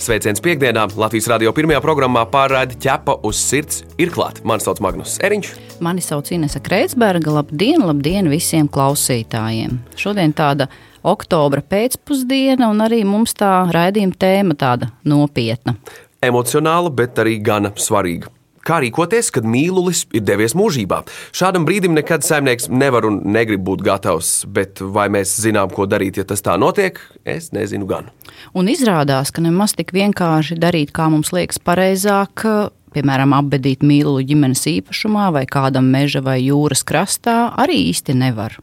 Sveiciens piekdienā Latvijas radio pirmajā programmā pārraida ķepa uz sirds ir klāta. Mani sauc Magnus Eriņš. Mani sauc Inese Kreitsberga. Labdien, labdien visiem klausītājiem! Šodien tāda oktobra pēcpusdiena, un arī mums tā raidījuma tēma tāda nopietna. Emocionāla, bet arī gana svarīga. Kā rīkoties, kad mīlulis ir devies mūžībā? Šādam brīdim nekad saimnieks nevar un negrib būt gatavs, bet vai mēs zinām, ko darīt, ja tas tā notiek, es nezinu gan. Un izrādās, ka nemaz tik vienkārši darīt, kā mums liekas pareizāk, piemēram, apbedīt mīlulu ģimenes īpašumā vai kādam meža vai jūras krastā, arī īsti nevar.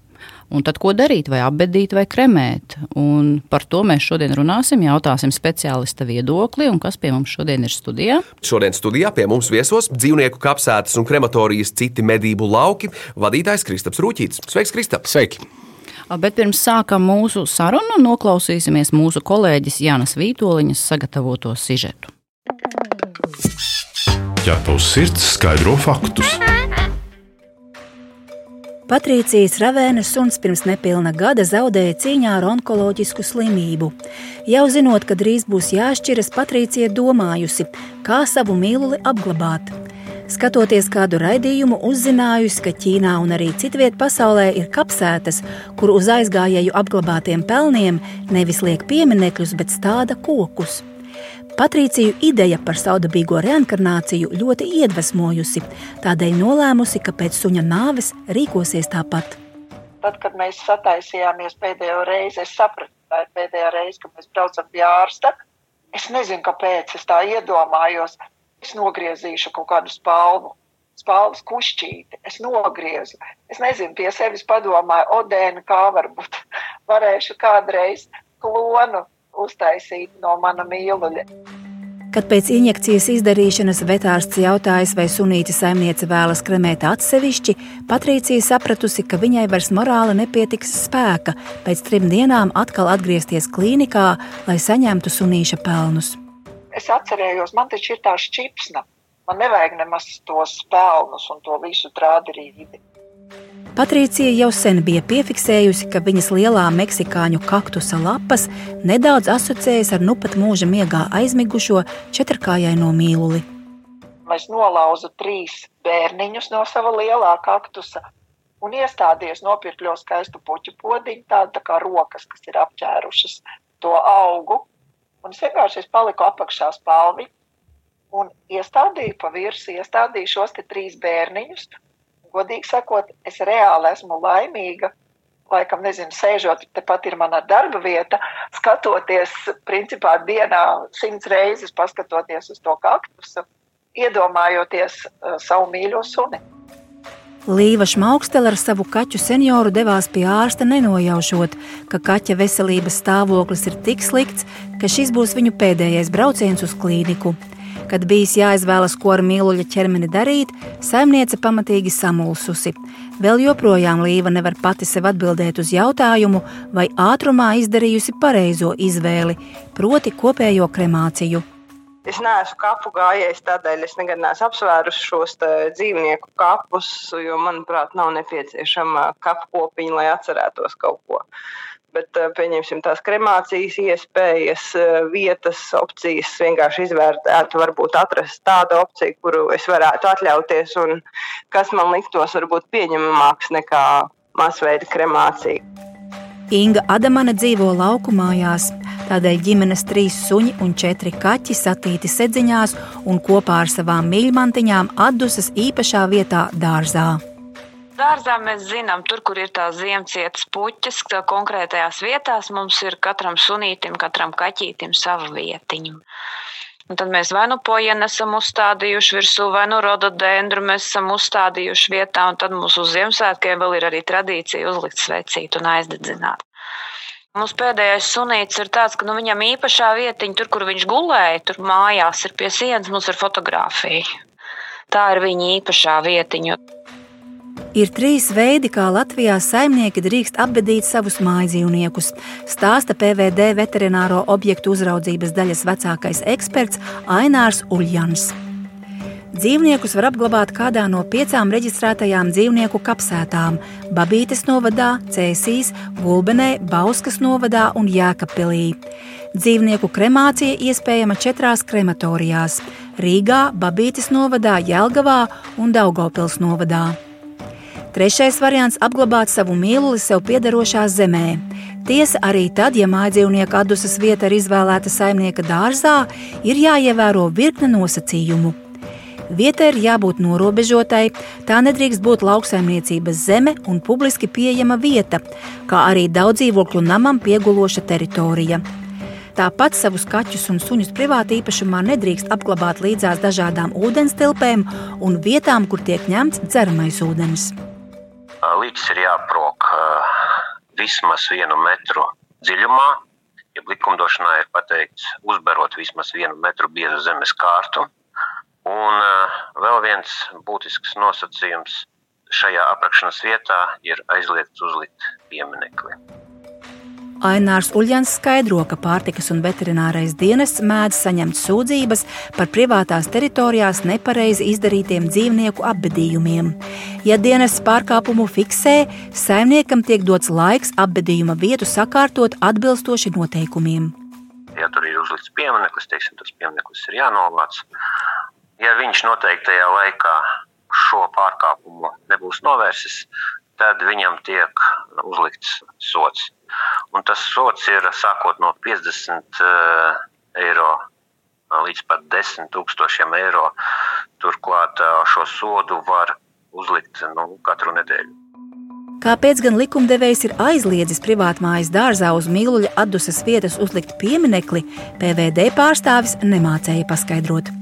Un tad, ko darīt, vai apbedīt, vai kremēt? Un par to mēs šodien runāsim, jautāsim speciālista viedokli, un kas pie mums šodien ir studijā. Šodien studijā pie mums viesos dzīvnieku kapsētas un krematorijas citi medību lauki vadītājs Kristaps Rūķīts. Sveiks, Kristap! Sveiki! Bet pirms sākam mūsu sarunu, noklausīsimies mūsu kolēģis Jānis Vītoliņas sagatavoto sižetu. Ķepa uz sirds skaidro faktus. Patrīcijas Ravēnas suns pirms nepilna gada zaudēja cīņā ar onkoloģisku slimību. Jau zinot, ka drīz būs jāšķiras, Patrīcija domājusi, kā savu mīluli apglabāt. Skatoties kādu raidījumu, uzzinājusi, ka Ķīnā un arī citviet pasaulē ir kapsētas, kur uz aizgājēju apglabātiem pelniem nevis liek pieminekļus, bet stāda kokus. Patrīciju ideja par saudabīgo reinkarnāciju ļoti iedvesmojusi, tādēļ nolēmusi, ka pēc suņa nāves rīkosies tāpat. Tad, kad mēs sataisījāmies pēdējo reizi, es sapratu, tā ir pēdējā reize, kad mēs braucam pie ārsta. Es nezinu, kāpēc es tā iedomājos. Es nogriezīšu kaut kādu spalvu, spalvas kušķīti. Es nogriezu. Es nezinu, pie sevis padomāju, Odēna, kā varbūt varēšu kādreiz klonu uztaisīt no mana mīluļa. Kad pēc injekcijas izdarīšanas vetārsts jautājas, vai sunīta saimniece vēlas kremēt atsevišķi, Patricija sapratusi, ka viņai vairs morāli nepietiks spēka pēc trim dienām atkal atgriezties klīnikā, lai saņemtu sunīša pelnus. Es atcerējos, man taču ir tā šķipsna. Man nevajag nemaz tos pelnus un to visu trādirīdi. Patricija jau sen bija piefiksējusi, ka viņas lielā meksikāņu kaktusa lapas nedaudz asociējas ar nu pat mūža miegā aizmigušo četrkājaino mīluli. Es nolauzu trīs bērniņus no sava lielā kaktusa un iestādies nopirkt ļoti skaistu puķu podziņu, tādu tā kā rokas, kas ir apķērušas to augu. Un es vienkārši es paliku apakšā spalvi un iestādīju pa virsmu, iestādīju šos trīs bērniņus godīgi sakot, es reāli esmu laimīga. Laikam, nezinu, sēžot tepat ir mana darba vieta, skatoties, principā, dienā simts reizes, paskatoties uz to kaktusu, iedomājoties uh, savu mīļo suni. Līva Šmaukstele ar savu kaķu senioru devās pie ārsta, nenojaušot, ka kaķa veselības stāvoklis ir tik slikts, ka šis būs viņu pēdējais brauciens uz klīniku. Kad bijis jāizvēlas, ko ar mīluļa ķermeni darīt, saimniece pamatīgi samulsusi. Vēl joprojām Līva nevar pati sev atbildēt uz jautājumu, vai ātrumā izdarījusi pareizo izvēli, proti kopējo kremāciju. Es neesmu kapu gājējis, tādēļ es nekad neesmu apsvērusi šos dzīvnieku kapus, jo, manuprāt, nav nepieciešama kapu kopiņa, lai atcerētos kaut ko bet eh, pieņemsim tās kremācijas iespējas, eh, vietas, opcijas vienkārši izvērtētu, varbūt atrast tādu opciju, kuru es varētu atļauties un kas man liktos varbūt pieņemamāks nekā masveida kremācija. Inga Adamana dzīvo lauku mājās, tādēļ ģimenes trīs suņi un četri kaķi satīti sedziņās un kopā ar savām mīļmantiņām atdusas īpašā vietā dārzā. Dārzā mēs zinām, tur, kur ir tās ziemcietas puķas, konkrētajās vietās mums ir katram sunītam, katram kaķītim sava vietiņa. Un tad mēs vai nu pojienu esam uzstādījuši virsū, vai nu rododendru mēs esam uzstādījuši vietā, un tad mums uz Ziemassvētkiem vēl ir arī tradīcija uzlikt svecīt un aizdedzināt. Mūsu pēdējais sunīts ir tāds, ka nu, viņam īpašā vietiņa, tur, kur viņš gulēja, tur mājās ir pie sienas, mums ir fotografija. Tā ir viņa īpašā vietiņa. Ir trīs veidi, kā Latvijā saimnieki drīkst apbedīt savus mājdzīvniekus, stāsta PVD veterināro objektu uzraudzības daļas vecākais eksperts Ainārs Uljans. Dzīvniekus var apglabāt kādā no piecām reģistrētajām dzīvnieku kapsētām - Babītes novadā, Cēsīs, Gulbenē, Bauskas novadā un Jēkabpilī. Dzīvnieku kremācija iespējama četrās krematorijās - Rīgā, Babītes novadā, Jelgavā un Daugopils novadā. Trešais variants - apglabāt savu mīluli sev piederošā zemē. Tiesa arī tad, ja mājdzīvnieku atdusas vieta ir izvēlēta saimnieka dārzā, ir jāievēro virkne nosacījumu. Vietai ir jābūt norobežotai, tā nedrīkst būt lauksaimniecības zeme un publiski pieejama vieta, kā arī daudz dzīvokļu namam pieguloša teritorija. Tāpat savus kaķus un suņus privāti īpašumā nedrīkst apglabāt līdzās dažādām ūdenstilpēm un vietām, kur tiek ņemts dzeramais ūdens. Līdz ir jāprok vismaz vienu metru dziļumā, ja likumdošanā ir pateikts uzbarot vismaz vienu metru biezu zemes kārtu. Un vēl viens būtisks nosacījums šajā apakšanas vietā ir aizliegts uzlikt pieminekli. Ainārs Uljans skaidro, ka pārtikas un veterinārais dienests mēdz saņemt sūdzības par privātās teritorijās nepareizi izdarītiem dzīvnieku apbedījumiem. Ja dienests pārkāpumu fiksē, saimniekam tiek dots laiks apbedījuma vietu sakārtot atbilstoši noteikumiem. Ja tur ir uzlikts piemineklis, teiksim, tas piemineklis ir jānovāc. Ja viņš noteiktajā laikā šo pārkāpumu nebūs novērsis, tad viņam tiek uzlikts sots. Un tas sots ir sākot no 50 eiro līdz pat 10 tūkstošiem eiro. Turklāt šo sodu var uzlikt nu, katru nedēļu. Kāpēc gan likumdevējs ir aizliedzis privātmājas dārzā uz mīluļa atdusas vietas uzlikt pieminekli, PVD pārstāvis nemācēja paskaidrot.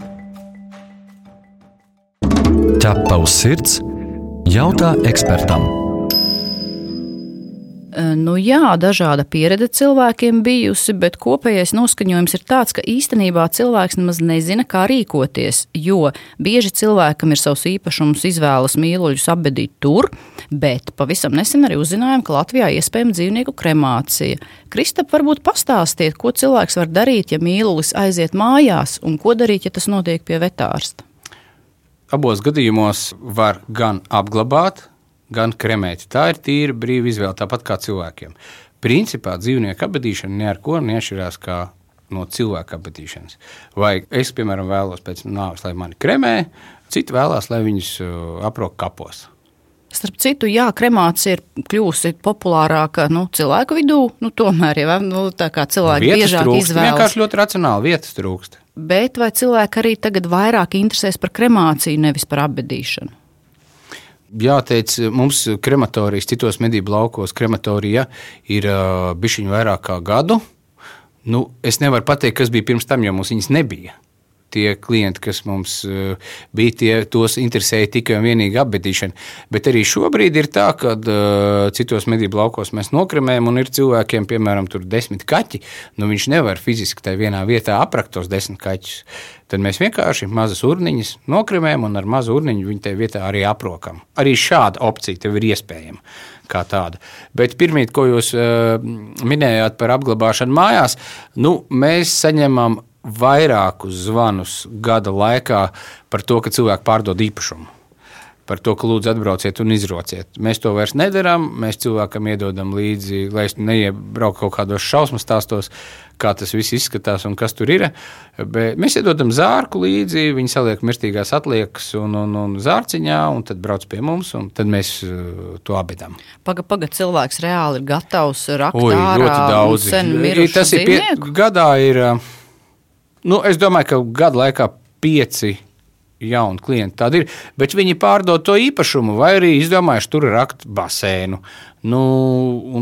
Ķepa uz sirds - jautā ekspertam. Nu, jā, dažāda pieredze cilvēkiem bijusi, bet kopējais noskaņojums ir tāds, ka īstenībā cilvēks nemaz nezina, kā rīkoties. Jo bieži cilvēkam ir savs īpašums, izvēlas mīluļus apbedīt tur, bet pavisam nesen arī uzzinājām, ka Latvijā iespējama dzīvnieku kremācija. Kristap, varbūt pastāstiet, ko cilvēks var darīt, ja mīlulis aiziet mājās, un ko darīt, ja tas notiek pie vetārsta. Abos gadījumos var gan apglabāt, gan kremēt. Tā ir tīra brīva izvēle, tāpat kā cilvēkiem. Principā dzīvnieku apbedīšana neko neatšķirās no cilvēka apbedīšanas. Vai es, piemēram, vēlos pēc nāves, lai mani kremē, citi vēlās, lai viņus uh, aprok kapos. Starp citu, jā, kremācija ir kļuvusi populārāka nu, cilvēku vidū. Nu, tomēr jau nu, tā kā cilvēki vietas biežāk trūkst, izvēlas. Vienkārši ļoti racionāli vietas trūkst. Bet vai cilvēki arī tagad vairāk interesēs par kremāciju, nevis par apbedīšanu? Jāteic, mums krematorijas, citos medību laukos, krematorija ir bijusi vairāk kā gadu. Nu, es nevaru pateikt, kas bija pirms tam, jo mums viņas nebija tie klienti, kas mums uh, bija, tie, tos interesēja tikai un vienīgi apbedīšana. Bet arī šobrīd ir tā, ka uh, citos medību laukos mēs nokremējam, un ir cilvēkiem, piemēram, tur desmit kaķi. Nu, viņš nevar fiziski tajā vienā vietā aprakt tos desmit kaķus. Tad mēs vienkārši mazas urniņas nokremējam, un ar mazu urniņu viņu tajā vietā arī aprokam. Arī šāda opcija tev ir iespējama. Kā tāda. Bet pirmie, ko jūs uh, minējāt par apglabāšanu mājās, nu, mēs saņemam vairākus zvanus gada laikā par to, ka cilvēki pārdod īpašumu. Par to, ka lūdzu atbrauciet un izrociet. Mēs to vairs nedarām. Mēs cilvēkam iedodam līdzi, lai es neiebrauktu kaut kādos šausmu stāstos, kā tas viss izskatās un kas tur ir. Bet mēs iedodam zārku līdzi, viņi saliek mirstīgās atliekas un, un, un zārciņā, un tad brauc pie mums, un tad mēs uh, to abidam. Pagaid, pagaid, cilvēks reāli ir gatavs ārā ļoti daudz. Tas ir pie, gadā ir. Nu, es domāju, ka gadu laikā pieci jauni klienti tādi ir. Bet viņi pārdod to īpašumu, vai arī izdomājuši tur rakt basēnu. Nu,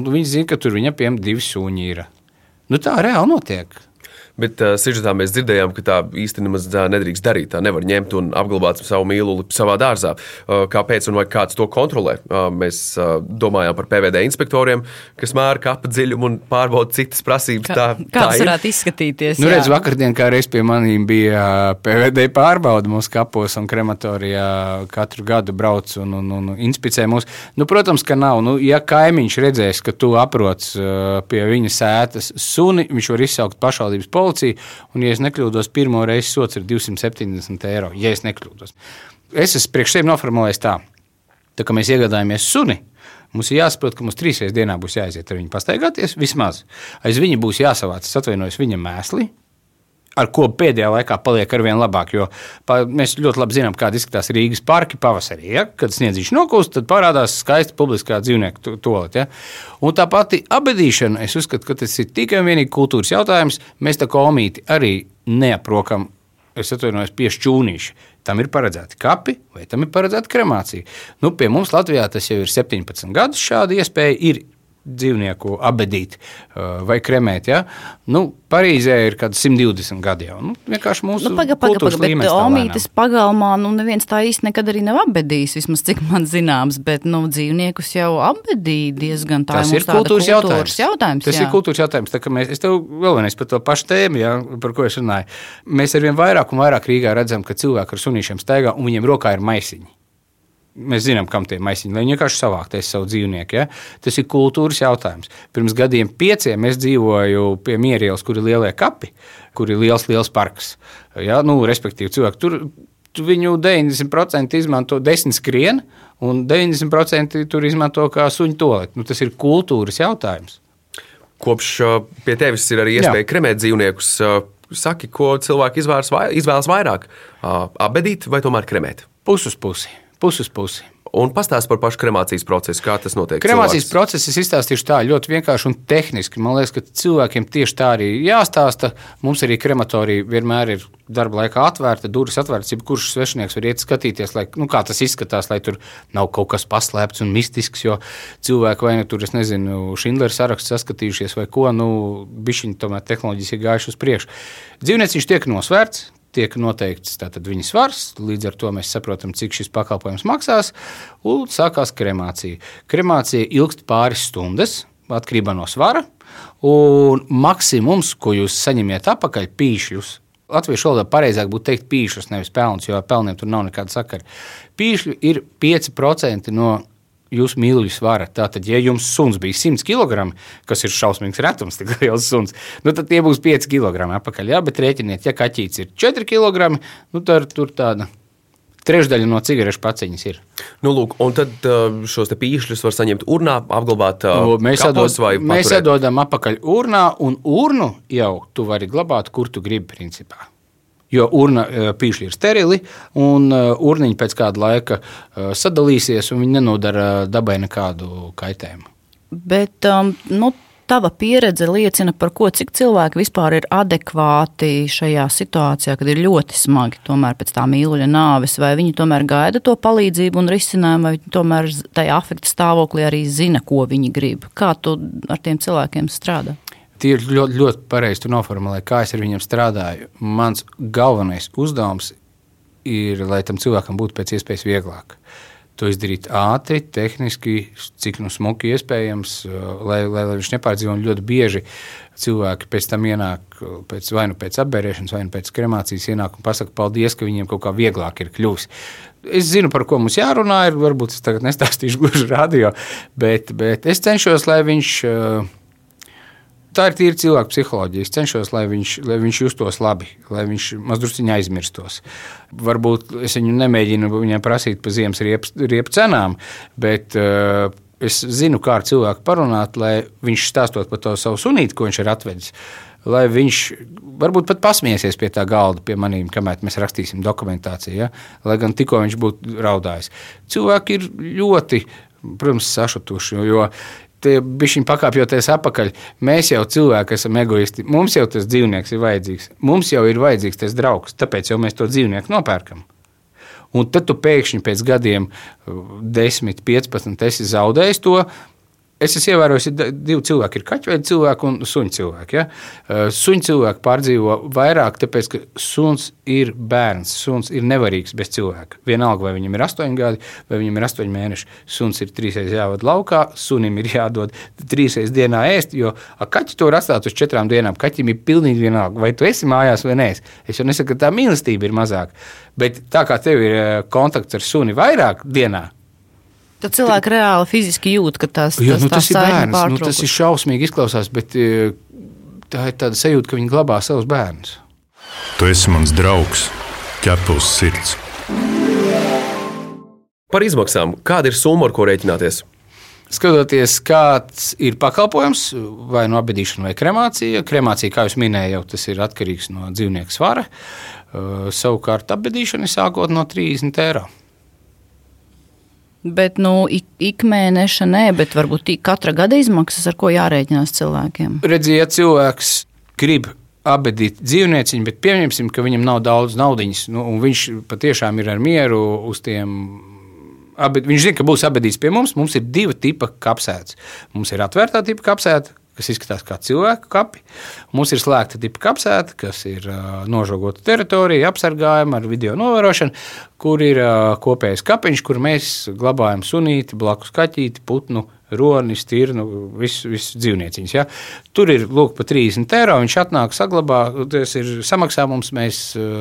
viņi zina, ka tur viņam piemēram divi suņi ir. Nu, tā reāli notiek. Bet uh, sižetā mēs dzirdējām, ka tā īstenībā nedrīkst darīt. Tā nevar ņemt un apglabāt savu mīluli savā dārzā. Uh, kāpēc un vai kāds to kontrolē? Uh, mēs uh, domājām par PVD inspektoriem, kas mēra kapa dziļumu un pārbauda citas prasības. Kā, tā, kā tas varētu izskatīties? Nu, redz, vakardien, kā reiz pie maniem bija PVD pārbauda mūsu kapos un krematorijā katru gadu brauc un, un, un inspicē mūs. Nu, protams, ka nav. Nu, ja kaimiņš redzēs, ka tu aproc pie viņa sētas suni, viņš var izsaukt pašvaldības policiju, un, ja es nekļūdos, pirmo reizi sots ir 270 eiro, ja es nekļūdos. Es esmu priekš sevi noformulējis tā, tā kā mēs iegādājamies suni, Mums ir jāsaprot, ka mums trīs reizes dienā būs jāiziet ar viņu pastaigāties. Vismaz aiz viņa būs jāsavāc, atvainojos, viņa mēsli, ar ko pēdējā laikā paliek ar vien labāk. Jo pa, mēs ļoti labi zinām, kāda izskatās Rīgas parki pavasarī. Ja? Kad sniedziņš nokūst, tad parādās skaista publiskā dzīvnieku toalete. Ja? Un tā pati abadīšana, es uzskatu, ka tas ir tikai un vienīgi kultūras jautājums. Mēs tā kā omīti arī neaprokam. Es atvainojos, piešķūnīši. Tam ir paredzēti kapi, vai tam ir paredzēta kremācija. Nu, pie mums Latvijā tas jau ir 17 gadus. Šāda iespēja ir dzīvnieku abadīt uh, vai kremēt. Ja? Nu, Parīzē ir kaut kāds 120 gadi jau. Nu, vienkārši mūsu Nu, paga, paga, kultūras paga, bet līmenis omītes lēnām. pagalmā nu, neviens tā īsti nekad arī nav abedījis, vismaz cik man zināms, bet nu, dzīvniekus jau abedīja diezgan tā. Tas ir tāda kultūras jautājums. jautājums Tas jā. ir kultūras jautājums. Tā Mēs, es tev vēl vienreiz par to pašu tēmu, ja, par ko es runāju. Mēs arvien vairāk un vairāk Rīgā redzam, ka cilvēki ar sunīšiem staigā un viņiem rokā ir maisiņi. Mēs zinām, kam tie maisiņi, lai viņi vienkārši savākties savu dzīvnieku. Ja? Tas ir kultūras jautājums. Pirms gadiem pieciem es dzīvoju pie Mierielas, kur ir lielie kapi, kur ir liels, liels parks. Ja? Nu, respektīvi, cilvēki tur tu viņu 90% izmanto desmit skrien, un 90% tur izmanto kā suņu toleti. Nu, tas ir kultūras jautājums. Kopš pie tevis ir arī iespēja Jā. kremēt dzīvniekus. Saki, ko cilvēki izvēlas, vai, izvēlas vairāk? Abedīt vai tomēr kremēt? Pus uz pusi. Pus uz pusi. Un pastāst par pašu kremācijas procesu, kā tas notiek. Kremācijas process es izstāstīšu tā ļoti vienkārši un tehniski. Man liekas, ka cilvēkiem tieši tā arī jāstāsta. Mums arī krematorija vienmēr ir darba laikā atvērta, durvis atvērtas. Jebkurš svešinieks var iet skatīties, lai, nu, kā tas izskatās, lai tur nav kaut kas paslēpts un mistisks. Jo cilvēki vai nu tur, es nezinu, Schindlera sarakstu saskatījušies vai ko, nu, bišķiņi tomēr tehnoloģijas ir gājušas uz priekšu. Dzīvnieciņš tiek nosvērts. Tiek noteikts tātad viņa svars, līdz ar to mēs saprotam, cik šis pakalpojums maksās. Un sākās kremācija. Kremācija ilgst pāris stundas, atkarībā no svara. Un maksimums, ko jūs saņemiet atpakaļ, pīšļus. Latviešu valodā pareizāk būtu teikt pīšļus, nevis pelnus, jo ar pelniem tur nav nekāda sakara. Pīšļi ir 5% no jūsu mīļu svara. Tātad, ja jums suns bija 100 kg, kas ir šausmīgs retums, tik liels suns, nu, tad tie būs 5 kg atpakaļ. Jā, bet rēķiniet, ja kaķis ir 4 kg, nu, tad tur tāda trešdaļa no cigarešu paciņas ir. Nu, lūk, un tad uh, šos pīšļus var saņemt urnā, apglabāt uh, Nu, Mēs, kapos atdod, mēs atdodam atpakaļ urnā, un urnu jau tu vari glabāt, kur tu gribi. Principā. Jo urna eh, pīšļi ir sterili, un eh, urniņi pēc kāda laika eh, sadalīsies, un viņi nenodara dabai nekādu kaitējumu. Bet um, nu, tava pieredze liecina par to, cik cilvēki vispār ir adekvāti šajā situācijā, kad ir ļoti smagi tomēr pēc tā mīluļa nāves, vai viņi tomēr gaida to palīdzību un risinājumu, vai viņi tomēr tajā afekta stāvoklī arī zina, ko viņi grib. Kā tu ar tiem cilvēkiem strādā? Tie ir ļoti, ļoti pareizi noformulēti, kā es ar viņiem strādāju. Mans galvenais uzdevums ir, lai tam cilvēkam būtu pēc iespējas vieglāk. To izdarīt ātri, tehniski, cik nu smuki iespējams, uh, lai, lai, lai viņš nepārdzīvo. Ļoti bieži cilvēki pēc tam ienāk, uh, pēc, vai nu pēc apbērēšanas, vai nu pēc kremācijas, ienāk un pasakā paldies, ka viņiem kaut kā vieglāk ir kļuvis. Es zinu, par ko mums jārunā. Ir, varbūt es tagad nestāstīšu gluži radio, bet, bet es cenšos, lai viņš. uh, Tā ir tīra cilvēka psiholoģija. Es cenšos, lai viņš, lai viņš justos labi, lai viņš mazliet aizmirstos. Varbūt es viņu nemēģinu viņam prasīt par ziemas riepu, riepu cenām, bet uh, es zinu, kā ar cilvēku parunāt, lai viņš stāstot par to savu sunīti, ko viņš ir atvedis. Lai viņš varbūt pat pasmiesies pie tā galda, pie maniem, kamēr mēs rakstīsim dokumentāciju. Ja? Lai gan tikko viņš būtu raudājis. Cilvēki ir ļoti, protams, sašutuši. Jo tie bišķiņi pakāpjoties atpakaļ. Mēs jau cilvēki esam egoisti. Mums jau tas dzīvnieks ir vajadzīgs. Mums jau ir vajadzīgs tas draugs. Tāpēc jau mēs to dzīvnieku nopērkam. Un tad tu pēkšņi pēc gadiem, 10, 15, esi zaudējis to. Es esmu ievērojis, ka divi cilvēki ir kaķveida cilvēki un suņu cilvēki. Ja? Suņu cilvēki pārdzīvo vairāk, tāpēc, ka suns ir bērns. Suns ir nevarīgs bez cilvēka. Vienalga, vai viņam ir astoņi gadi, vai viņam ir astoņi mēneši. Suns ir trīsreiz jāvada laukā, sunim ir jādod trīsreiz dienā ēst, jo kaķi to var atstāt uz četrām dienām. Kaķim ir pilnīgi vienalga, vai tu esi mājās vai nē. Es jau nesaku, ka tā mīlestība ir mazāka, bet tā kā tev ir kontakts ar suni vairāk dienā, Tad cilvēki reāli fiziski jūt, ka tas, Jā, tas, nu, tas ir bērns. Nu, tas ir šausmīgi izklausās, bet e, tā ir tāda sajūta, ka viņi glabā savus bērnus. Tu esi mans draugs, ķepus sirds. Par izmaksām. Kāda ir summa, ar ko rēķināties? Skatoties, kāds ir pakalpojums, vai no apbedīšana, vai kremācija. Kremācija, kā jau minēju, tas ir atkarīgs no dzīvnieka svara. Savukārt apbedīšana ir sākot no 30 eiro. Bet nu, ik, ik mēneša nē, bet varbūt katra gada izmaksas, ar ko jārēķinās cilvēkiem. Redziet, ja cilvēks grib apbedīt dzīvnieciņu, bet pieņemsim, ka viņam nav daudz naudas, nu, un viņš patiešām ir ar mieru uz tiem. Abed, viņš zina, ka būs abadīts pie mums. Mums ir divi tipi kapsētas. Mums ir atvērtā tipa kapsēta, kas izskatās kā cilvēku kapi. Mums ir slēgta tipa kapsēta, kas ir nožogota teritorija, apsargājama ar video novērošanu, kur ir kopējais kapiņš, kur mēs glabājam sunīti, blakus kaķīti, putnu. Roni, stirnu, visu, visu dzīvnieciņus. Ja? Tur ir lūk, pa 30 eiro. Viņš atnāk, saglabā, tas ir samaksā mums, mēs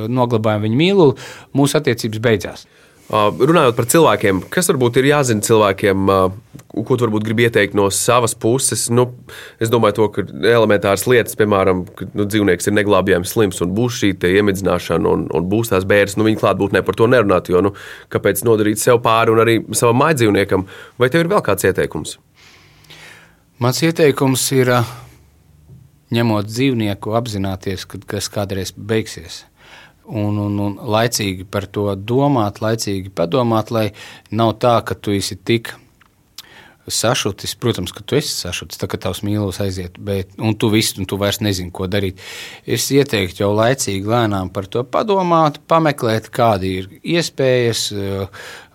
noglabājam viņu mīlu, mūsu attiecības beidzās. Uh, runājot par cilvēkiem, kas varbūt ir jāzina cilvēkiem, uh, ko tu varbūt gribi ieteikt no savas puses? Nu, es domāju, to, ka elementāras lietas, piemēram, ka nu, dzīvnieks ir neglābjams slims un būs šī iemidzināšana un, un būs tās bērns, nu, viņa klātbūtnē par to nerunāt. Jo nu, kāpēc nodarīt sev pāri un arī savam mājdzīvniekam? Vai tev ir vēl kāds ieteikums? Mans ieteikums ir, uh, ņemot dzīvnieku, apzināties, ka tas kādreiz beigsies un, un, un laicīgi par to domāt, laicīgi padomāt, lai nav tā, ka tu esi tik sašutis. Protams, ka tu esi sašutis, tā kā tavs mīlestības aiziet, bet tu viss, un tu vairs nezini, ko darīt. Es ieteiktu jau laicīgi, lēnām par to padomāt, pameklēt, kādi ir iespējas.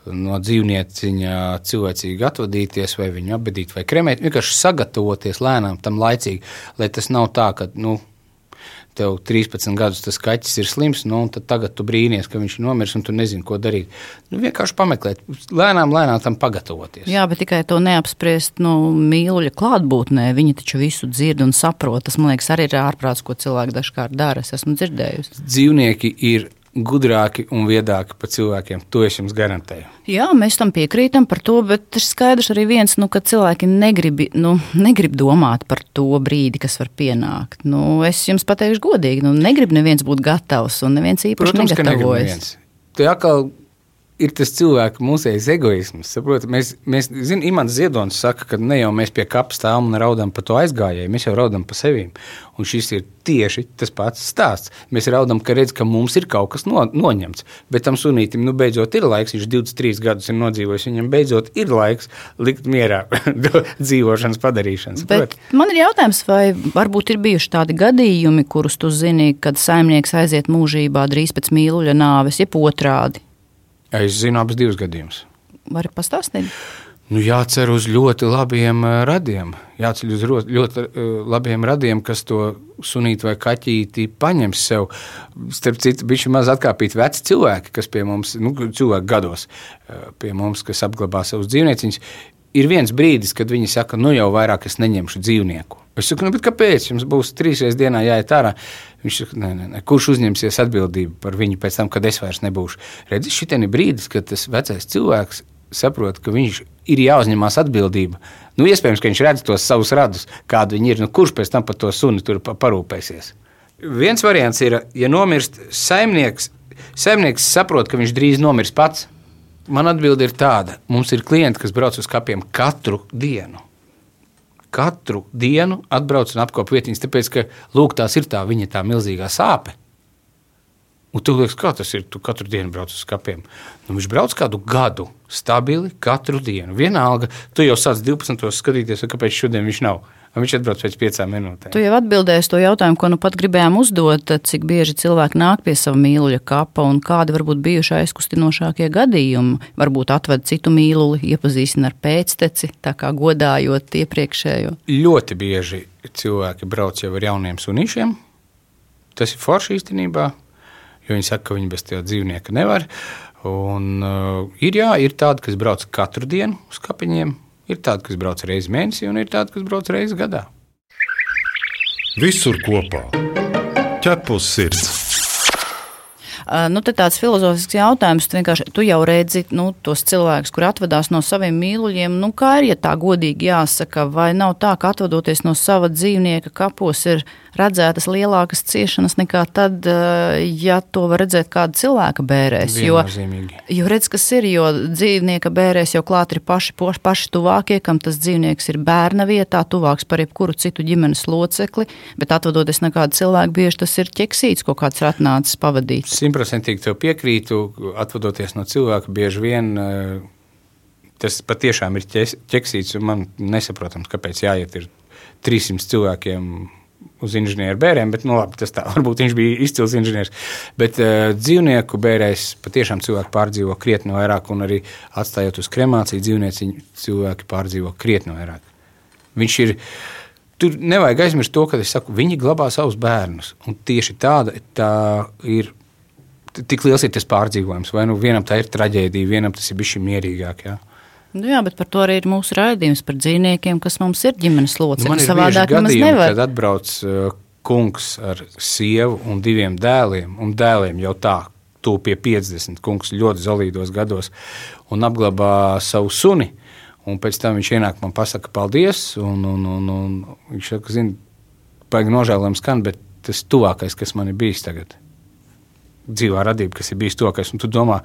No dzīvnieciņa cilvēcīgi atvadīties, vai viņu apbedīt, vai kremēt. Vienkārši sagatavoties lēnām tam laicīgi, lai tas nav tā, ka nu, tev 13 gadus tas kaķis ir slims, nu, tad tagad tu brīnies, ka viņš ir nomiris un tu nezini, ko darīt. Nu, vienkārši pameklēt, lēnām, lēnām tam pagatavoties. Jā, bet tikai to neapspriest nu, mīluļa klātbūtnē. Viņi taču visu dzird un saprot. Tas, man liekas, arī ir ārprāts, ko cilvēki dažkārt dara. Es esmu dzirdējusi. Dzīvnieki ir gudrāki un viedāki par cilvēkiem. To es jums garantēju. Jā, mēs tam piekrītam par to, bet ir skaidrs arī viens, nu, ka cilvēki negrib, nu, negrib domāt par to brīdi, kas var pienākt. Nu, es jums pateikšu godīgi, nu, negrib neviens būt gatavs un neviens īpaši Protams, ka negatavojas. neviens. Te atkal ir tas cilvēka mūsējais egoisms. Saprot, mēs, mēs zinām, Imants Ziedonis saka, ka ne jau mēs pie kapa stāvam un raudam par to aizgājēju, mēs jau raudam par sevi. Un šis ir tieši tas pats stāsts. Mēs raudam, ka, redz, ka mums ir kaut kas no, noņemts. Bet tam sunītam nu, beidzot ir laiks, viņš 23 gadus ir nodzīvojis. Viņam beidzot ir laiks likt mierā dzīvošanas padarīšanas. Bet man ir jautājums, vai varbūt ir bijuši tādi gadījumi, kurus tu zini, kad saimnieks aiziet mūžībā drīz pēc mīluļa nāves, jeb otrādi? Es zinu abus divus gadījumus. Vari pastāstīt? Nu, jācer uz ļoti labiem eh, radiem. Jāceļ uz ļoti eh, labiem radiem, kas to sunītu vai kaķīti paņems sev. Starp citu, bija maz atkāpīti veci cilvēki, kas pie mums, nu, cilvēki gados, eh, pie mums, kas apglabā savus dzīvnieciņus. Ir viens brīdis, kad viņi saka, nu jau vairāk es neņemšu dzīvnieku. Es saku, nu, kāpēc? Jums būs trīs reizes dienā jāiet ārā. Viņš saka, nē, nē, nē. kurš uzņemsies atbildību par viņu pēc tam, kad es vairs nebūšu. Redzi, šis ir brīdis, kad tas vecais cilvēks saprot, ka viņš ir jāuzņemās atbildība. Nu, iespējams, ka viņš redz tos savus radus, kādi viņi ir. Nu, kurš pēc tam par to suni tur pa- parūpēsies? Viens variants ir, ja nomirst saimnieks, saimnieks saprot, ka viņš drīz nomirs pats. Man atbilde ir tāda, mums ir klienti, kas brauc uz kapiem katru dienu. Katru dienu atbrauc un apkopā vietiņas, tāpēc, ka lūk, tās ir tā viņa tā milzīgā sāpe. Un tu liekas, kā tas ir? Tu katru dienu brauc uz skapiem. Nu, viņš brauc kādu gadu, stabili katru dienu. Vienalga, tu jau sāc 12. skatīties, kāpēc šodien viņš nav viņš atbrauc pēc piecām minūtēm. Tu jau atbildēji uz to jautājumu, ko nu pat gribējām uzdot, cik bieži cilvēki nāk pie sava mīluļa kapa un kādi varbūt bijuši aizkustinošākie gadījumi. Varbūt atved citu mīluli, iepazīstina ar pēcteci, tā kā godājot iepriekšējo. Ļoti bieži cilvēki brauc jau ar jauniem sunīšiem. Tas ir forši īstenībā, jo viņi saka, ka viņi bez tā dzīvnieka nevar. Un, uh, ir, jā, ir tādi, kas brauc katru dienu uz kapiņiem, ir tādi, kas brauc reizes mēnesī, un ir tādi, kas brauc reizes gadā. Visur kopā - ķepus sirds. Nu, tāds filozofisks jautājums. Tu, tu jau redzi nu, tos cilvēkus, kur atvadās no saviem mīluļiem. Nu, kā ir, ja tā godīgi jāsaka, vai nav tā, ka atvadoties no sava dzīvnieka kapos ir redzētas lielākas ciešanas nekā tad, eh, ja to var redzēt kāda cilvēka bērēs. Jo, jo redz, kas ir, jo dzīvnieka bērēs jau klāt ir paši, paši tuvākie, kam tas dzīvnieks ir bērna vietā, tuvāks par jebkuru citu ģimenes locekli, bet atvadoties no kāda cilvēka, bieži tas ir ķeksīts, ko kāds ir atnācis pavadīt. Simtprocentīgi tev piekrītu, atvadoties no cilvēka, bieži vien eh, tas patiešām ir ķeksīts, un man nesaprotams, kāpēc jāiet 300 cilvēkiem uz inženieru bērniem, bet nu, labi, tas tā varbūt viņš bija izcils inženieris. Bet uh, dzīvnieku bērēs patiešām cilvēki pārdzīvo krietni vairāk, un arī atstājot uz kremāciju, dzīvnieci cilvēki pārdzīvo krietni vairāk. Viņš ir. Tur nevajag aizmirst to, ka saku, viņi glabā savus bērnus. Tieši tāda tā ir. Tik liels ir tas pārdzīvojums, vai nu vienam tā ir traģēdija, vienam tas ir bijis mierīgāk. Jā. Nu jā, bet par to arī ir mūsu raidījums par dzīvniekiem, kas mums ir ģimenes locekļi. Nu, Savādāk mums nevar. Kad atbrauc uh, kungs ar sievu un diviem dēliem, un dēliem jau tā, tu pie 50, kungs ļoti zolīdos gados, un apglabā savu suni, un pēc tam viņš ienāk man pasaka paldies, un, un, un, un viņš saka, zini, baigi nožēlojams skan, bet tas tuvākais, kas man ir bijis tagad. Dzīvā radība, kas ir bijis tuvākais, un tu domā,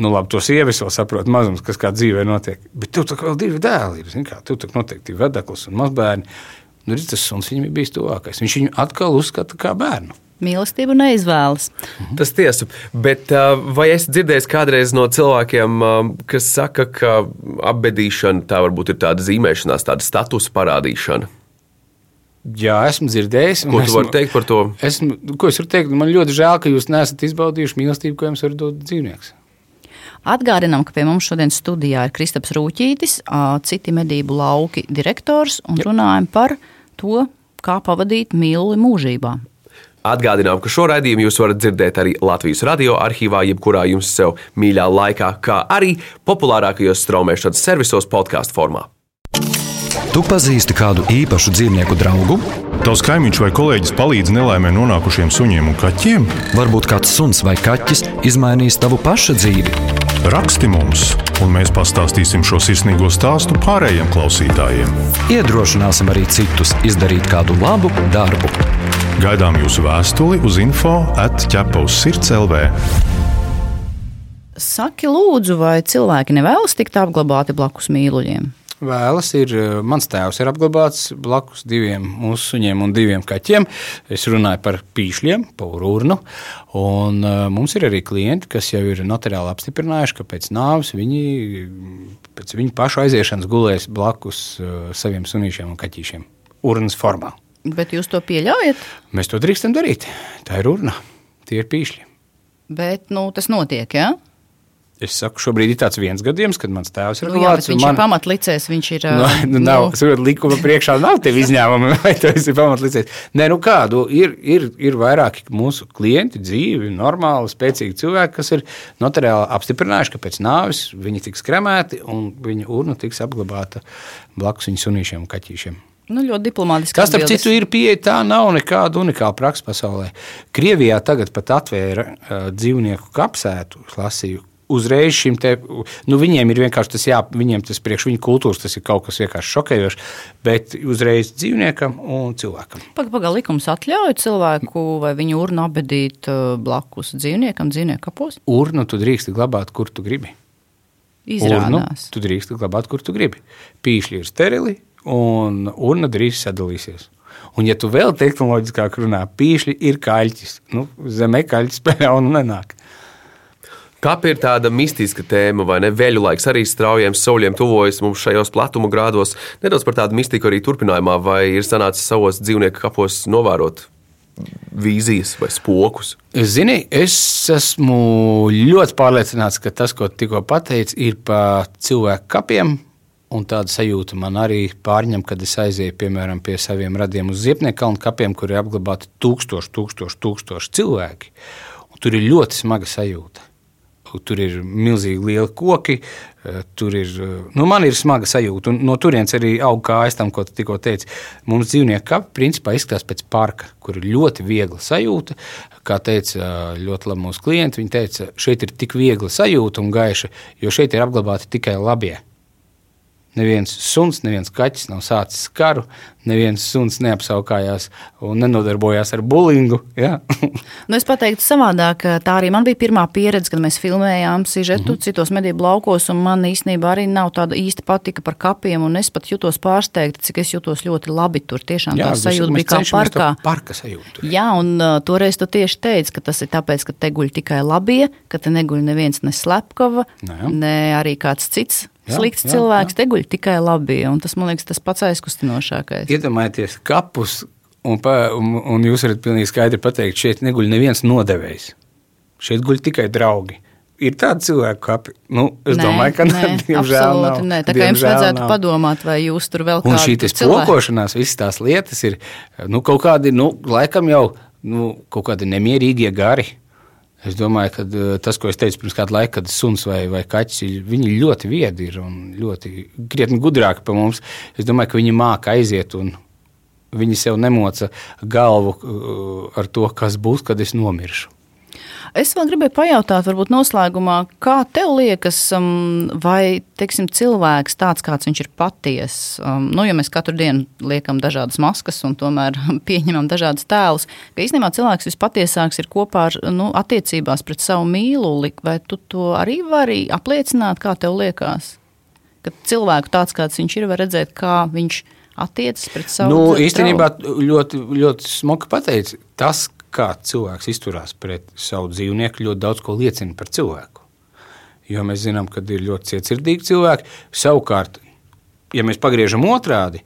nu, labi, to sievietes vēl saprot mazums, kas kā dzīvē notiek. Bet tev tā kā vēl divi dēli ir. Kā, tev tā noteikti ir vedeklis un mazbērni. Nu, tas suns viņam ir bijis tuvākais. Viņš viņu atkal uzskata kā bērnu. Mīlestību neizvēlas. Mhm. Tas tiesa. Bet vai es dzirdēju kādreiz no cilvēkiem, kas saka, ka apbedīšana tā varbūt ir tāda zīmēšanās, tāda statusa parādīšana? Jā, esmu dzirdējis. Ko tu vari teikt par to? Esmu, ko es varu teikt? Man ļoti žēl, ka jūs neesat izbaudījuši mīlestību, ko jums var dot dzīvnieks. Atgādinām, ka pie mums šodien studijā ir Kristaps Rūķītis, citi medību lauki direktors, un runājam par to, kā pavadīt mīluli mūžībā. Atgādinām, ka šo raidījumu jūs varat dzirdēt arī Latvijas radio arhīvā, jebkurā jums sev mīļā laikā, kā arī populārākajos straumēšanas servisos podkāstu formā. Tu pazīsti kādu īpašu dzīvnieku draugu? Tavs kaimiņš vai kolēģis palīdz nelaimē nonākušiem suņiem un kaķiem? Varbūt kāds suns vai kaķis izmainīs tavu pašu dzīvi. Raksti mums, un mēs pastāstīsim šo sirsnīgo stāstu pārējiem klausītājiem. Iedrošināsim arī citus izdarīt kādu labu darbu. Gaidām jūsu vēstuli uz info atķepa uz sirds LV. Saki, lūdzu, vai cilvēki nevēlas tikt apglabāti blakus mīluļiem? Vēlas, ir eh, mans tēvs, ir apglabāts blakus diviem mūsu suņiem un diviem kaķiem. Es runāju par pīšļiem, par urnu. Un, uh, mums ir arī klienti, kas jau ir notariāli apstiprinājuši, ka pēc nāves viņi pēc viņu pašu aiziešanas gulēs blakus uh, saviem sunīšiem un kaķīšiem urnas formā. Bet jūs to pieļaujat? Mēs to drīkstam darīt. Tā ir urna, tie ir pīšļi. Bet nu, tas notiek, jā? Ja? Es saku, šobrīd ir tāds viens gadījums, kad mans tēvs ir nu, jā, viņš man... ir pamatlicējis. Viņš ir. Nu, nu, nav, nu... likuma priekšā nav tev izņēmumi, vai tas ir pamatlicējis. Nē, nu kādu ir, ir, ir vairāki mūsu klienti, dzīvi, normāli, spēcīgi cilvēki, kas ir notariāli apstiprinājuši, ka pēc nāves viņi tiks kremēti un viņa urna tiks apglabāta blakus viņu sunīšiem un kaķīšiem. Nu, ļoti diplomātiski. Tas, starp citu, ir pieeja. Tā nav nekāda unikāla praksa pasaulē. Krievijā tagad pat atvēra uh, dzīvnieku kapsētu, lasīju, uzreiz šim te, nu, viņiem ir vienkārši tas, jā, viņiem tas priekš viņu kultūras, tas ir kaut kas vienkārši šokējošs, bet uzreiz dzīvniekam un cilvēkam. Pagaidām, paga, likums atļauj cilvēku vai viņu urnu abedīt uh, blakus dzīvniekam, dzīvnieku kapos? Urnu tu drīksti glabāt, kur tu gribi. Izrādās. Urnu tu drīksti glabāt, kur tu gribi. Pīšļi ir sterili un urna drīz sadalīsies. Un, ja tu vēl tehnoloģiskāk runā, pīšļi ir kaļķis. Nu, zemē kaļķis pēc tam nenāk. Kāpēc ir tāda mistiska tēma, vai ne? Veļu laiks arī straujiem soļiem tuvojas mums šajos platuma grādos. Nedaudz par tādu mistiku arī turpinājumā, vai ir sanācis savos dzīvnieku kapos novērot vīzijas vai spokus? Zini, es esmu ļoti pārliecināts, ka tas, ko tikko pateici, ir par cilvēku kapiem. Un tāda sajūta man arī pārņem, kad es aizēju piemēram pie saviem radiem uz Ziepnieku kalnu kapiem, kur ir apglabāti tūkstoši, tūkstoši, tūkstoši cilvēki. Un tur ir ļoti smaga sajūta. Tur ir milzīgi lieli koki. Eh, tur ir, eh, nu, man ir smaga sajūta. Un no turienes arī aug kājas tam, ko tu tikko teici. Mums dzīvnieku kapi principā izskatās pēc parka, kur ir ļoti viegla sajūta. Kā teica ļoti labi mūsu klienti, viņi teica, šeit ir tik viegla sajūta un gaiša, jo šeit ir apglabāti tikai labie. Neviens suns, neviens kaķis nav sācis karu, neviens suns neapsaukājās un nenodarbojās ar bulingu. Ja? nu, es pateiktu savādāk, tā arī man bija pirmā pieredze, kad mēs filmējām sižetu mm -hmm. citos medību laukos, un man īstenībā arī nav tāda īsta patika par kapiem, un es pat jutos pārsteigta, cik es jutos ļoti labi tur. Tiešām Jā, tā sajūta bija kā parkā. Parka sajūta. Jā, un uh, toreiz tu tieši teici, ka tas ir tāpēc, ka te guļ tikai labie, ka te neguļ neviens ne slepkava, ne, ne arī kāds cits Jā, Slikts jā, cilvēks jā. te guļ tikai labi, un tas man liekas tas pats aizkustinošākais. Iedomājieties, kapus, un, pa, un, un jūs varat pilnīgi skaidri pateikt, šeit neguļ neviens nodevējs. Šeit guļ tikai draugi. Ir tādi cilvēki, kapi. Nu, es nē, domāju, ka nē, diemžēl nav. Nē, tā kā jums vajadzētu nav. padomāt, vai jūs tur vēl kādā veidā. Un šī spokošanās, visas tās lietas ir nu, kaut kādi, nu, laikam jau nu, kaut kādi nemierīgie gari Es domāju, ka eh, tas, ko es teicu pirms kāda laika, kad suns vai, vai kaķis ir viņi ļoti viedi ir un ļoti krietni gudrāki par mums. Es domāju, ka viņi māca aiziet un viņi sev nemoca galvu eh, ar to, kas būs, kad es nomiršu. Es vēl gribēju pajautāt, varbūt noslēgumā, kā tev liekas, um, vai teiksim, cilvēks tāds, kāds viņš ir patiess, um, nu, ja mēs katru dienu liekam dažādas maskas un tomēr pieņemam dažādas tēlus, ka īstenībā cilvēks vispatiesāks ir kopā ar nu, attiecībās pret savu mīluli, vai tu to arī vari apliecināt, kā tev liekas? Ka cilvēku tāds, kāds viņš ir, var redzēt, kā viņš attiecas pret savu nu, īstenībā ļoti, ļoti smuki pateicis. Tas, kā cilvēks izturās pret savu dzīvnieku, ļoti daudz ko liecina par cilvēku. Jo mēs zinām, ka ir ļoti cietsirdīgi cilvēki. Savukārt, ja mēs pagriežam otrādi,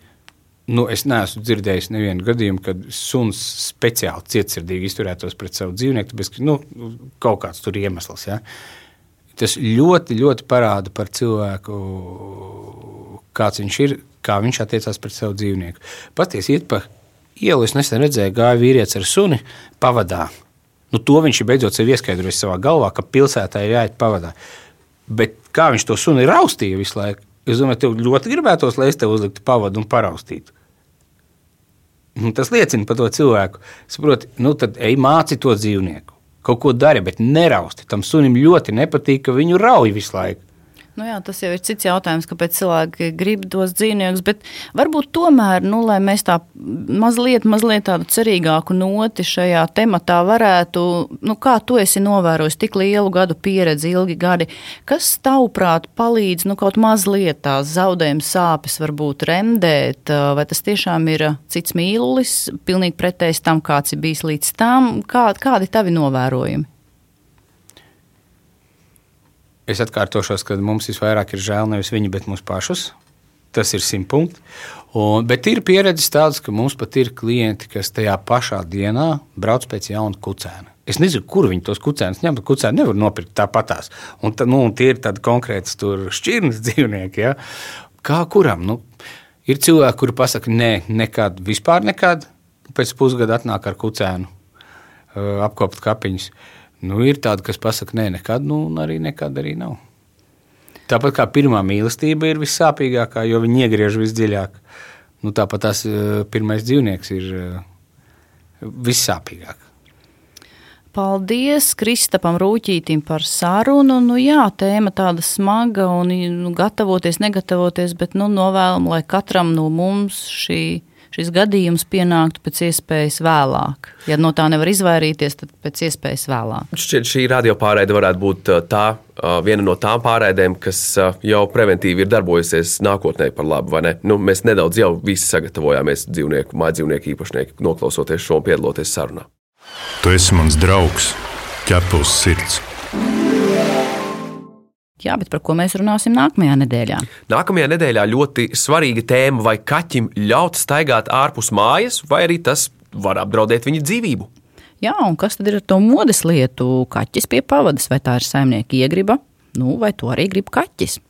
nu, es neesmu dzirdējis nevienu gadījumu, kad suns speciāli cietsirdīgi izturētos pret savu dzīvnieku, ka nu, kaut kāds tur iemesls. Ja? Tas ļoti, ļoti parāda par cilvēku, kāds viņš ir, kā viņš attiecās pret savu dzīvnieku. Patiesi iet pa ielu es nesen redzēju, gāja vīrietis ar suni pavadā. Nu, to viņš ir beidzot sev ieskaidrojis savā galvā, ka pilsētā ir jāiet pavadā. Bet kā viņš to suni raustīja visu laiku? Es domāju, tev ļoti gribētos, lai es tev uzliktu pavadu un paraustītu. Un tas liecina par to cilvēku. Saproti, nu tad ej māci to dzīvnieku. Kaut ko dari, bet nerausti. Tam sunim ļoti nepatīk, ka viņu rauj visu laiku. Nu jā, tas jau ir cits jautājums, kāpēc cilvēki grib tos dzīvniekus. Bet varbūt tomēr, nu, lai mēs tā mazliet, mazliet tādu cerīgāku noti šajā tematā varētu, nu, kā tu esi novērojis tik lielu gadu pieredzi, ilgi gadi, kas tavuprāt palīdz nu, kaut mazliet tās zaudējuma sāpes varbūt remdēt, vai tas tiešām ir cits mīlulis, pilnīgi pretējs tam, kāds ir bijis līdz tam, kā, kādi tavi novērojumi? Es atkārtošos, ka mums visvairāk ir žēl nevis viņi, bet mūsu pašus. Tas ir simt punkti. Un, bet ir pieredzes tādas, ka mums pat ir klienti, kas tajā pašā dienā brauc pēc jauna kucēna. Es nezinu, kur viņi tos kucēnus ņem, bet kucēni nevar nopirkt tāpatās. Un, ta, nu, un tie ir tādi konkrēti šķirnes dzīvnieki. Ja? Kā kuram? Nu, ir cilvēki, kuri pasaka, nē, nekad, vispār nekad. Pēc pusgada atnāk ar kucēnu, apkopt kapiņus. Nu, ir tādi, kas pasakā, nē, nekad, nu, arī nekad arī nav. Tāpat kā pirmā mīlestība ir vissāpīgākā, jo viņi iegriež visdziļāk. Nu, tāpat tas uh, pirmais dzīvnieks ir uh, vissāpīgāk. Paldies Kristapam Rūķītim par sarunu. Nu, jā, tēma tāda smaga un nu, gatavoties, negatavoties, bet nu, novēlam, lai katram no mums šī šis gadījums pienāktu pēc iespējas vēlāk. Ja no tā nevar izvairīties, tad pēc iespējas vēlāk. Šķiet, šī radiopārraide varētu būt uh, tā, uh, viena no tām pārraidēm, kas uh, jau preventīvi ir darbojusies nākotnē par labu. Nu, mēs nedaudz jau visi sagatavojāmies dzīvnieku, mājdzīvnieku īpašnieku, noklausoties šo un piedaloties sarunā. Tu esi mans draugs, ķepus sirds. Jā, bet par ko mēs runāsim nākamajā nedēļā? Nākamajā nedēļā ļoti svarīga tēma, vai kaķim ļaut staigāt ārpus mājas, vai arī tas var apdraudēt viņa dzīvību. Jā, un kas tad ir ar to modes lietu? Kaķis pie pavadas, vai tā ir saimnieka iegriba, nu, vai to arī grib kaķis?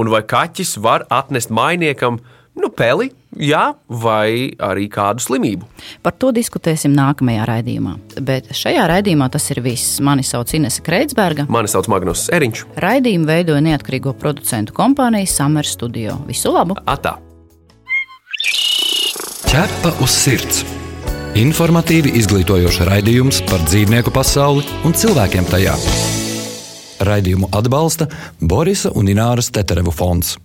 Un vai kaķis var atnest mainniekam nu, peli, jā, vai arī kādu slimību? Par to diskutēsim nākamajā raidījumā. Bet šajā raidījumā tas ir viss. Mani sauc Inese Kreitsberga. Mani sauc Magnus Eriņš. Raidījumu veidoja neatkarīgo producentu kompānija Summer Studio. Visu labu! Atā! Ķepa uz sirds! Informatīvi izglītojoši raidījums par dzīvnieku pasauli un cilvēkiem tajā. Raidījumu atbalsta Borisa un Ināras Teterevu fonds.